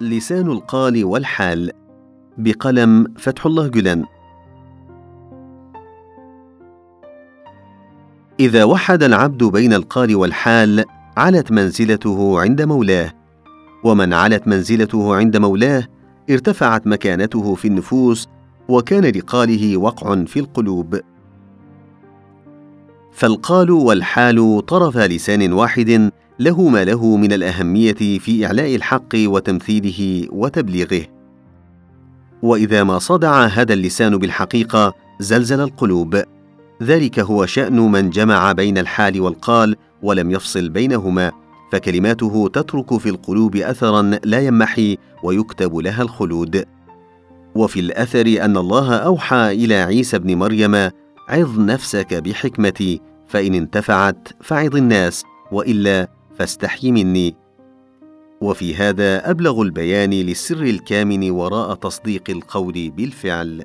لسان القال والحال بقلم فتح الله جلان. إذا وحد العبد بين القال والحال علت منزلته عند مولاه. ومن علت منزلته عند مولاه ارتفعت مكانته في النفوس وكان لقاله وقع في القلوب. فالقال والحال طرف لسان واحد له ما له من الأهمية في إعلاء الحق وتمثيله وتبليغه. وإذا ما صدع هذا اللسان بالحقيقة زلزل القلوب. ذلك هو شأن من جمع بين الحال والقال ولم يفصل بينهما فكلماته تترك في القلوب اثرا لا يمحي ويكتب لها الخلود. وفي الأثر أن الله أوحى إلى عيسى بن مريم عظ نفسك بحكمتي فإن انتفعت فعظ الناس وإلا فاستحي مني. وفي هذا أبلغ البيان للسر الكامن وراء تصديق القول بالفعل.